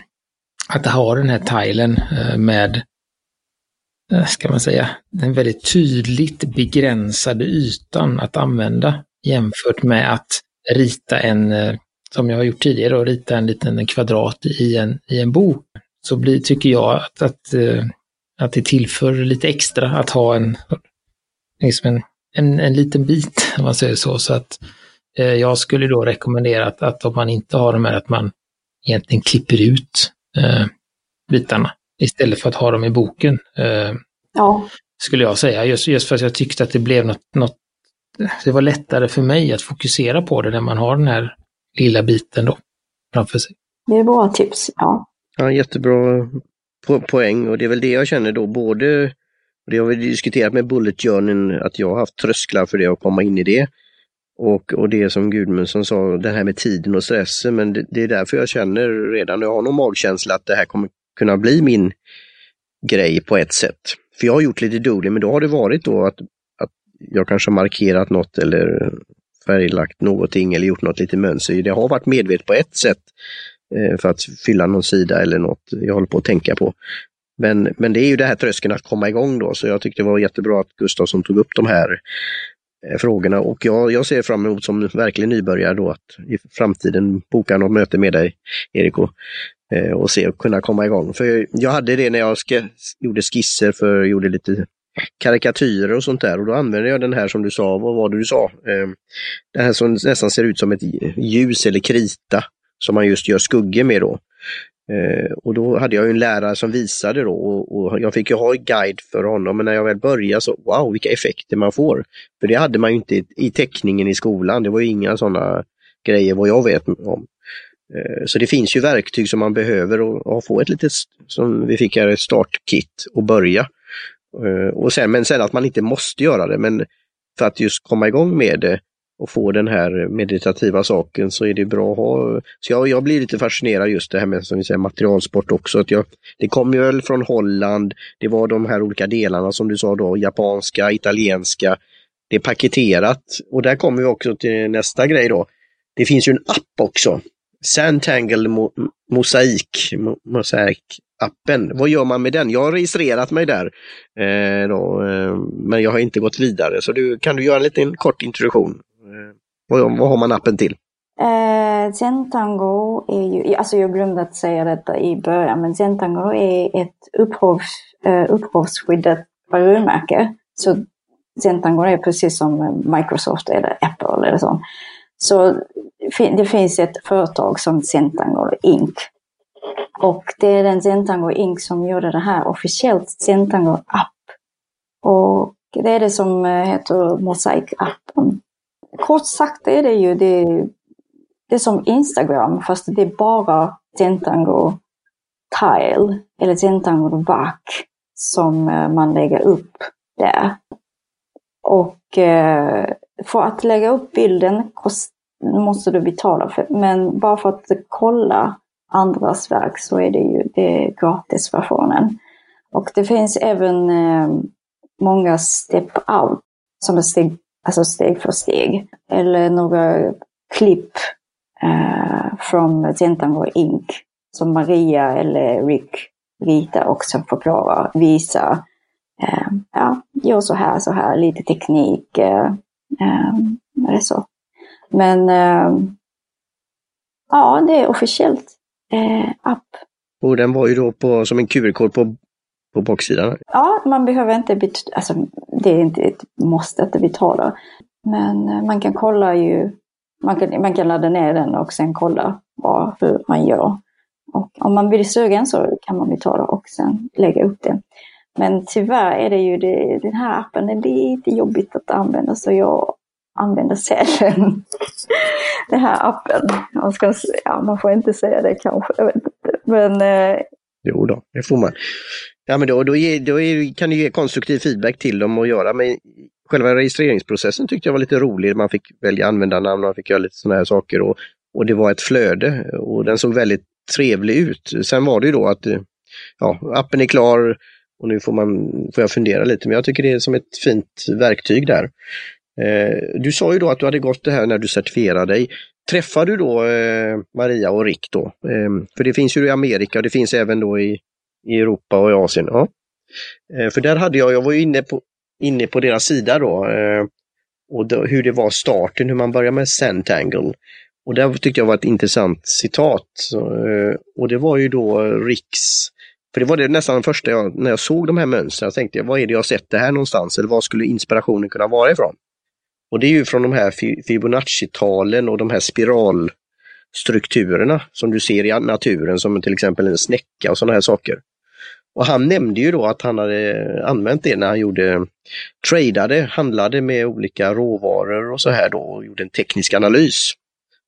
att ha den här tilen eh, med, eh, ska man säga, den väldigt tydligt begränsade ytan att använda jämfört med att rita en, eh, som jag har gjort tidigare, och rita en liten kvadrat i en, i en bok. Så blir, tycker jag att, att, att det tillför lite extra att ha en, liksom en, en, en liten bit, om man säger så. Så att jag skulle då rekommendera att, att om man inte har de här, att man egentligen klipper ut eh, bitarna istället för att ha dem i boken. Eh, ja. Skulle jag säga, just, just för att jag tyckte att det blev något, något, det var lättare för mig att fokusera på det när man har den här lilla biten då framför sig. Det är bra tips, ja. Ja, jättebra po poäng och det är väl det jag känner då både det har vi diskuterat med Bullet Journey, att jag har haft trösklar för det att komma in i det. Och, och det som Gudmundsson sa, det här med tiden och stressen, men det, det är därför jag känner redan, jag har någon magkänsla att det här kommer kunna bli min grej på ett sätt. För jag har gjort lite doodling, men då har det varit då att, att jag kanske har markerat något eller färglagt någonting eller gjort något lite mönster. Det har varit medvetet på ett sätt eh, för att fylla någon sida eller något jag håller på att tänka på. Men, men det är ju det här tröskeln att komma igång då, så jag tyckte det var jättebra att Gustafsson tog upp de här Eh, frågorna och jag, jag ser fram emot som verkligen nybörjare då att i framtiden boka något möte med dig, Erik, och, eh, och se och kunna komma igång. För jag hade det när jag sk gjorde skisser för, gjorde lite karikatyrer och sånt där och då använde jag den här som du sa, vad var det du sa? Eh, det här som nästan ser ut som ett ljus eller krita som man just gör skuggor med då. Eh, och då hade jag en lärare som visade då och, och, jag fick ju ha en guide för honom men när jag väl började så wow vilka effekter man får. För det hade man ju inte i, i teckningen i skolan, det var ju inga sådana grejer vad jag vet om. Eh, så det finns ju verktyg som man behöver och, och få ett litet, som vi fick här, ett startkit och börja. Eh, och sen, men sen att man inte måste göra det, men för att just komma igång med det och få den här meditativa saken så är det bra att ha. Så jag, jag blir lite fascinerad just det här med som vi säger, materialsport också. Att jag, det kommer väl från Holland, det var de här olika delarna som du sa då, japanska, italienska. Det är paketerat och där kommer vi också till nästa grej då. Det finns ju en app också. Sandtangle Mo Mosaik, Mo Mosaik appen. Vad gör man med den? Jag har registrerat mig där, eh, då, eh, men jag har inte gått vidare. Så du, kan du göra en liten kort introduktion? Vad, vad har man appen till? Eh, Zentango är ju, alltså jag glömde att säga detta i början, men Zentango är ett upphovs, eh, upphovsskyddat varumärke. Så Zentango är precis som Microsoft eller Apple eller så. Så det finns ett företag som Zentango Inc. Och det är den Zentango Inc som gjorde det här officiellt Zentango app. Och det är det som eh, heter Mosaic-appen. Kort sagt är det ju det, det är som Instagram fast det är bara Zentango Tile eller Zentango VAC som eh, man lägger upp där. Och eh, för att lägga upp bilden måste du betala för, men bara för att kolla andras verk så är det ju det gratisversionen. Och det finns även eh, många step out, som är steg, alltså steg för steg. Eller några klipp eh, från Zentango Inc. Som Maria eller Rick ritar och sen förklarar, visar. Eh, ja, gör så här, så här, lite teknik. Eh, eh, eller så. Men eh, ja, det är officiellt eh, app. Och den var ju då på, som en QR-kod på, på baksidan? Ja, man behöver inte, alltså det är inte ett måste att betala. Men eh, man kan kolla ju, man kan, man kan ladda ner den och sen kolla vad, hur man gör. Och om man blir sugen så kan man betala och sen lägga upp det. Men tyvärr är det ju det, den här appen är lite jobbigt att använda så jag använder sällan den här appen. Man, ska, ja, man får inte säga det kanske, jag vet inte. Men, eh... Jo då, det får man. Ja, men då, då, ge, då är, kan du ge konstruktiv feedback till dem och göra. Men själva registreringsprocessen tyckte jag var lite rolig. Man fick välja användarnamn, man fick göra lite sådana här saker och, och det var ett flöde och den såg väldigt trevlig ut. Sen var det ju då att ja, appen är klar och nu får, man, får jag fundera lite, men jag tycker det är som ett fint verktyg där. Eh, du sa ju då att du hade gått det här när du certifierade dig träffar du då eh, Maria och Rick då? Eh, för det finns ju i Amerika och det finns även då i, i Europa och i Asien. Ja. Eh, för där hade jag, jag var inne på, inne på deras sida då. Eh, och då, hur det var starten, hur man börjar med Centangle. Och det tyckte jag var ett intressant citat. Så, eh, och det var ju då Ricks för det var det nästan det första jag, när jag såg de här mönstren, jag tänkte vad är det jag sett det här någonstans? Eller var skulle inspirationen kunna vara ifrån? Och det är ju från de här Fibonacci-talen och de här spiralstrukturerna som du ser i naturen som till exempel en snäcka och sådana här saker. Och han nämnde ju då att han hade använt det när han gjorde, tradade, handlade med olika råvaror och så här då och gjorde en teknisk analys.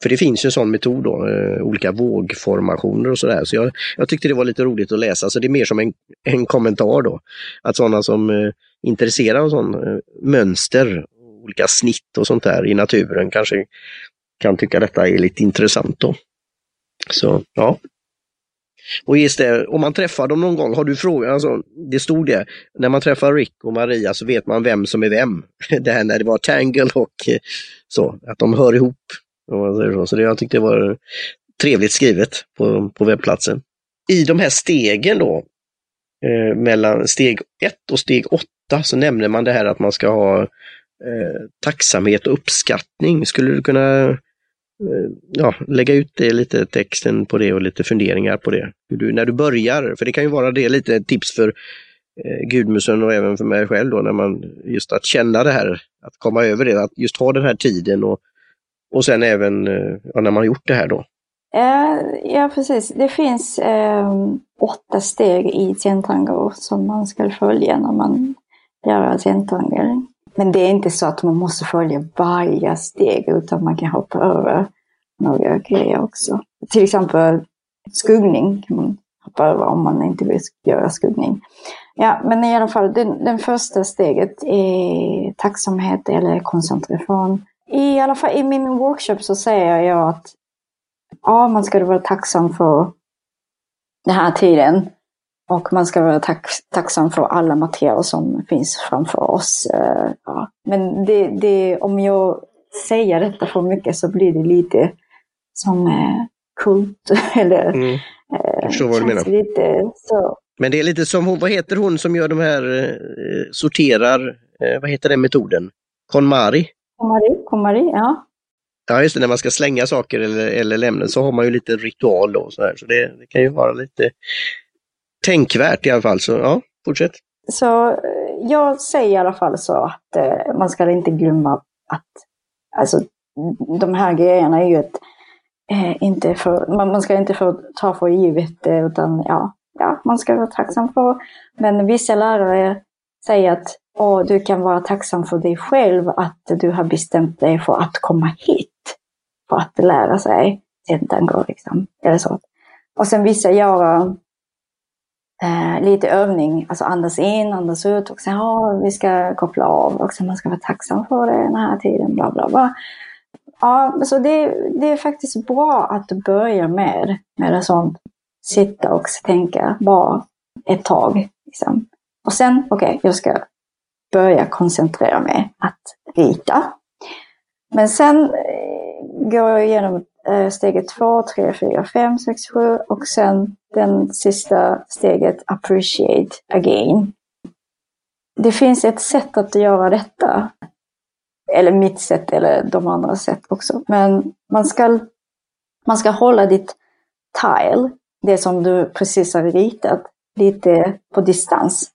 För det finns ju en sån metod då, eh, olika vågformationer och sådär. Så jag, jag tyckte det var lite roligt att läsa, så det är mer som en, en kommentar då. Att sådana som eh, intresserar av sån eh, mönster olika snitt och sånt där i naturen kanske kan tycka detta är lite intressant då. Så ja. Och just det, om man träffar dem någon gång, har du frågat, alltså, det stod det, när man träffar Rick och Maria så vet man vem som är vem. Det här när det var Tangle och eh, så, att de hör ihop. Så det, jag tyckte det var trevligt skrivet på, på webbplatsen. I de här stegen då, eh, mellan steg 1 och steg 8 så nämner man det här att man ska ha eh, tacksamhet och uppskattning. Skulle du kunna eh, ja, lägga ut det lite texten på det och lite funderingar på det? Du, när du börjar, för det kan ju vara det lite tips för eh, Gudmusen och även för mig själv då, när man just att känna det här, att komma över det, att just ha den här tiden och, och sen även eh, ja, när man gjort det här då. Eh, ja, precis. Det finns eh, åtta steg i Zentango som man ska följa när man gör Zentango. Men det är inte så att man måste följa varje steg utan man kan hoppa över några grejer också. Till exempel skuggning kan man hoppa över om man inte vill göra skuggning. Ja, men i alla fall, den, den första steget är tacksamhet eller koncentration. I alla fall i min workshop så säger jag att ja, man ska vara tacksam för den här tiden. Och man ska vara tack, tacksam för alla material som finns framför oss. Uh, ja. Men det, det, om jag säger detta för mycket så blir det lite som uh, kult. eller, mm. Uh, jag förstår vad du menar. Lite, så. Men det är lite som, vad heter hon som gör de här, sorterar, vad heter den metoden? KonMari? KonMari, KonMari, ja. Ja, just det, när man ska slänga saker eller, eller lämna så har man ju lite ritual då. Så, här, så det, det, kan ju vara lite tänkvärt i alla fall. Så ja, fortsätt. Så jag säger i alla fall så att eh, man ska inte glömma att alltså, de här grejerna är ju ett, eh, inte för, man, man, ska inte få ta för givet eh, utan ja, ja, man ska vara tacksam för. Men vissa lärare säger att och du kan vara tacksam för dig själv att du har bestämt dig för att komma hit för att lära sig tentango. Liksom. Eller så. Och sen vissa gör eh, lite övning, alltså andas in, andas ut och sen ja, vi ska koppla av och sen man ska vara tacksam för det den här tiden, bla bla bla. Ja, så det, det är faktiskt bra att börja med, med det sånt. Sitta och tänka bara ett tag. Liksom. Och sen, okej, okay, jag ska börja koncentrera mig att rita. Men sen eh, går jag igenom eh, steget 2, 3, 4, 5, 6, 7 och sen den sista steget appreciate again. Det finns ett sätt att göra detta. Eller mitt sätt eller de andra sätt också. Men man ska, man ska hålla ditt tile, det som du precis har ritat, lite på distans.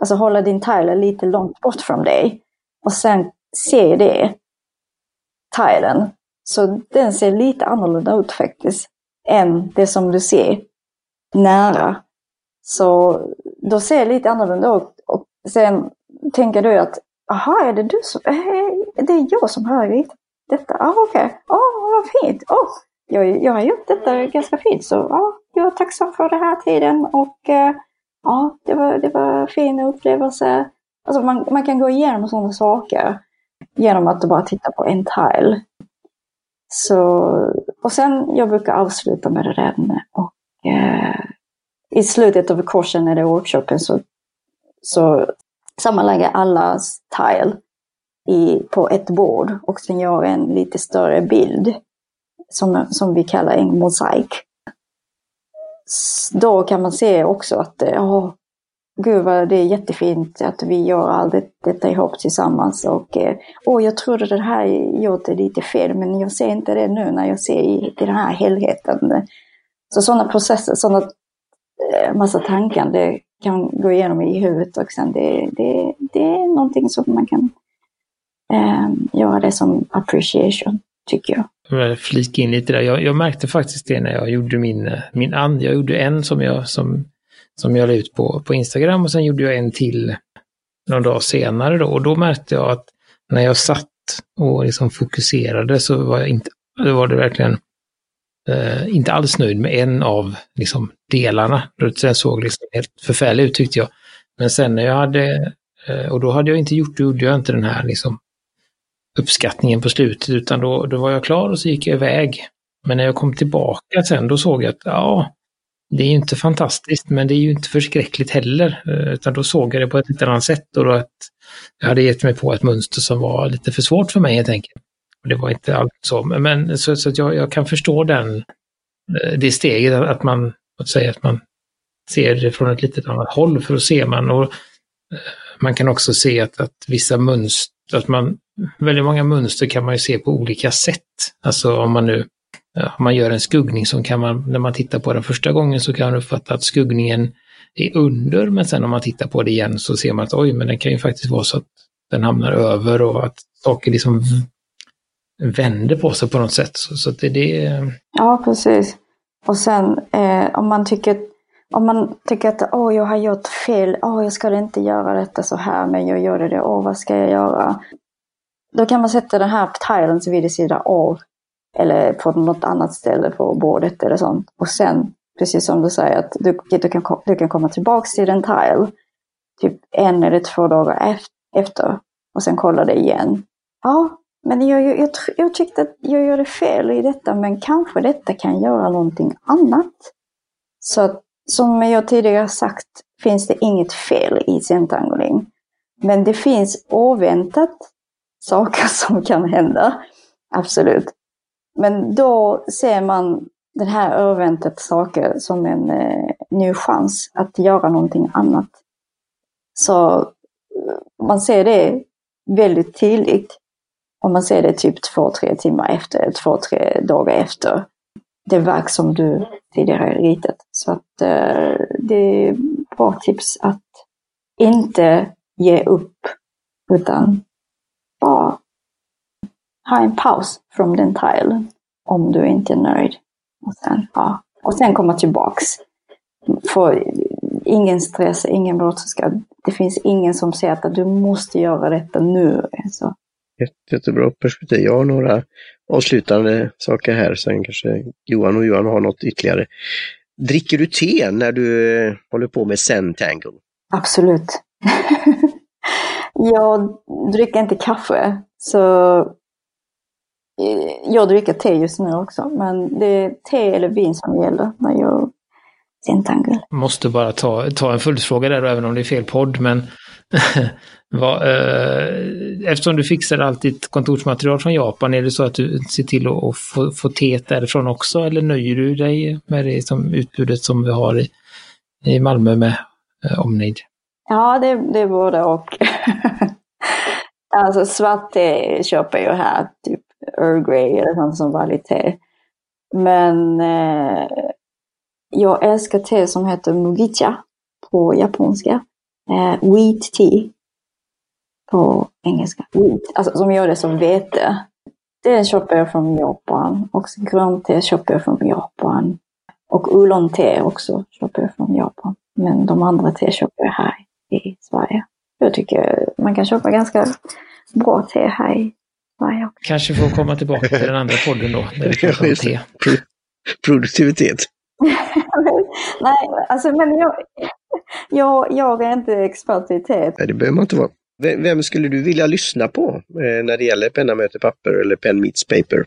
Alltså hålla din tile lite långt bort från dig. Och sen se det, tilen. Så den ser lite annorlunda ut faktiskt. Än det som du ser nära. Så då ser det lite annorlunda ut. Och sen tänker du att, aha, är det du som, är det jag som har ritat detta? Ah, okej, okay. oh, vad fint. Oh, jag, jag har gjort detta ganska fint, så ja, jag är tacksam för den här tiden och eh, ja, det var, det var fin upplevelse. Alltså man, man kan gå igenom sådana saker genom att bara titta på en tile. Så, och sen, jag brukar avsluta med det där och eh, Eh, i slutet av kursen eller workshopen så, så sammanlägger alla tile i, på ett bord och sen gör en lite större bild som, som vi kallar en mosaik då kan man se också att oh, gud vad det är jättefint att vi gör allt det, detta ihop tillsammans. Och eh, åh oh, jag trodde det här gjorde lite fel, men jag ser inte det nu när jag ser i, den här helheten. Så sådana processer, sådana eh, massa tankar, det kan gå igenom i huvudet och sen det, det, det är någonting som man kan eh, göra det som appreciation, tycker jag flika in lite där. Jag, jag, märkte faktiskt det när jag gjorde min, eh, min and. Jag gjorde en som jag, som, som jag la ut på, på Instagram och sen gjorde jag en till någon dag senare då. Och då märkte jag att när jag satt och liksom fokuserade så var jag inte, då var det verkligen eh, inte alls nöjd med en av liksom, delarna. Den såg liksom helt förfärlig ut tyckte jag. Men sen när jag hade, eh, och då hade jag inte gjort, då gjorde jag inte den här liksom uppskattningen på slutet utan då, då var jag klar och så gick jag iväg. Men när jag kom tillbaka sen då såg jag att ja, det är ju inte fantastiskt men det är ju inte förskräckligt heller. Eh, utan då såg jag det på ett lite annat sätt och då att jag hade gett mig på ett mönster som var lite för svårt för mig helt enkelt. Och det var inte allt så, men så, så att jag, jag kan förstå den, eh, det steget att man, att säga att man ser det från ett litet annat håll. För att se man och eh, man kan också se att, att vissa mönster, att man, väldigt många mönster kan man ju se på olika sätt. Alltså om man nu, om man gör en skuggning så kan man, när man tittar på den första gången så kan man uppfatta att skuggningen är under, men sen om man tittar på det igen så ser man att oj, men den kan ju faktiskt vara så att den hamnar över och att saker liksom vänder på sig på något sätt. Så, så det, det... Ja, precis. Och sen eh, om man tycker om man tycker att oh, jag har gjort fel, oh, jag ska inte göra detta så här, men jag gör det, oh, vad ska jag göra? Då kan man sätta den här tilen vid sidan av eller på något annat ställe på bordet eller sånt. Och sen, precis som du säger, att du, du, kan, du kan komma tillbaks till den tile typ en eller två dagar efter och sen kolla det igen. Ja, men jag, jag, jag, jag tyckte att jag gjorde fel i detta, men kanske detta kan göra någonting annat. Så att som jag tidigare sagt finns det inget fel i centangling. Men det finns oväntat saker som kan hända. Absolut. Men då ser man den här oväntat saker som en eh, ny chans att göra någonting annat. Så eh, man ser det väldigt tydligt. Om man ser det typ två, tre timmar efter, två, tre dagar efter det verk som du tidigare ritat. Så att eh, det är bra tips att inte ge upp utan bara ha en paus från den tilen om du inte är nöjd. Och sen, ja. och sen komma tillbaks. För ingen stress, ingen brådska. Det finns ingen som säger att du måste göra detta nu. Så. Jättebra perspektiv. Jag har några avslutande saker här, sen kanske Johan och Johan har något ytterligare. Dricker du te när du eh, håller på med Zentangle? Absolut. jag dricker inte kaffe, så eh, jag dricker te just nu också, men det är te eller vin som gäller när jag Zentangle. Måste bara ta, ta en följdfråga där, även om det är fel podd, men Va, eh, eftersom du fixar allt ditt kontorsmaterial från Japan, är det så att du ser till att få, få teet därifrån också eller nöjer du dig med det som utbudet som vi har i, i Malmö med eh, omnejd? Ja, det, det är både och. alltså svart te köper jag här, typ Earl Grey eller sånt som vanligt te. Men eh, jag älskar te som heter Mugicha på japanska. Eh, wheat tea på engelska. Wheat, alltså som gör det som vete. Det köper jag från Japan. Och grönt te köper jag från Japan. Och oolong-te också köper jag från Japan. Men de andra te köper jag här i Sverige. Jag tycker man kan köpa ganska bra te här i Sverige också. Kanske får komma tillbaka till den andra podden då, när vi pratar om te. Produktivitet. Nej, alltså men jag, jag, jag är inte expert i te. Nej, det behöver man inte vara. Vem skulle du vilja lyssna på eh, när det gäller penna möter papper eller pen meets paper?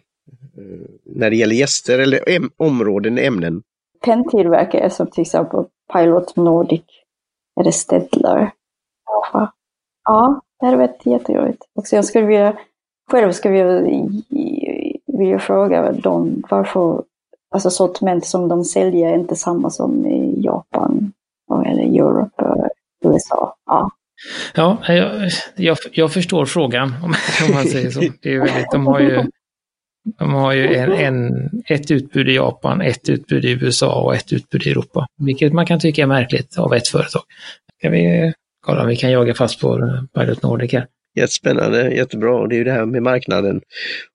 Eh, när det gäller gäster eller områden, ämnen? Penntillverkare som till exempel Pilot Nordic eller Stedler. Ja, det hade varit jätteroligt. Och jag skulle vilja, själv skulle jag vilja fråga dem varför alltså sortiment som de säljer är inte samma som i Japan eller Europe och USA. Ja, Ja, jag, jag, jag, förstår frågan om, om man säger så. Det är väldigt, de har ju, de har ju en, en, ett utbud i Japan, ett utbud i USA och ett utbud i Europa. Vilket man kan tycka är märkligt av ett företag. Kan vi kolla om vi kan jaga fast på Pilot Nordic här. Jättespännande, jättebra. Och Det är ju det här med marknaden.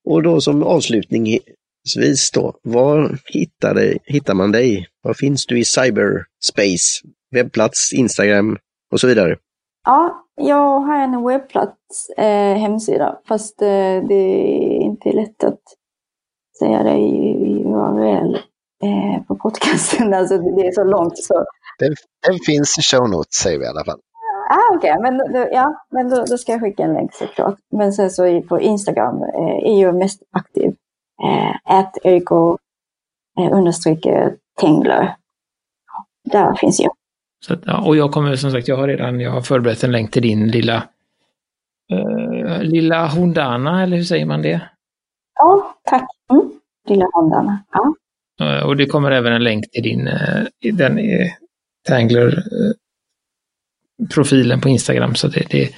Och då som avslutningsvis då, var hittar, dig, hittar man dig? Var finns du i cyberspace? Webbplats, Instagram och så vidare? Ja, jag har en webbplats, eh, hemsida, fast eh, det är inte lätt att säga det i URL eh, på podcasten. Alltså det är så långt så. Den, den finns i show notes säger vi i alla fall. Ah, Okej, okay. men, då, ja, men då, då, ska jag skicka en länk såklart. Men sen så på Instagram eh, är jag mest aktiv. Eh, Eriko eh, understryker Tengler. Där finns jag. Så, ja, och jag kommer som sagt, jag har redan jag har förberett en länk till din lilla eh, lilla Hondana, eller hur säger man det? Ja, tack. Mm. Lilla Hondana. Ja. Eh, och det kommer även en länk till din, eh, den Tangler eh, profilen på Instagram. Så det, det,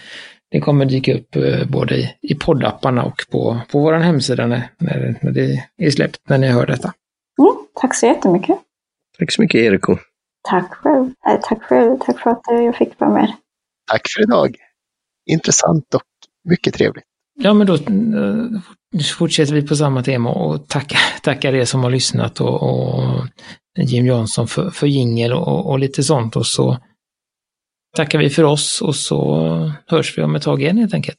det kommer dyka upp både i, i poddapparna och på, på vår hemsida när, när, när det är släppt, när ni hör detta. Mm, tack så jättemycket. Tack så mycket Eriko. Tack själv. tack själv. Tack för att jag fick vara med. Tack för idag. Intressant och mycket trevligt. Ja, men då fortsätter vi på samma tema och tacka, tackar er som har lyssnat och, och Jim Johnson för, för jingel och, och, lite sånt och så tackar vi för oss och så hörs vi om ett tag igen helt enkelt.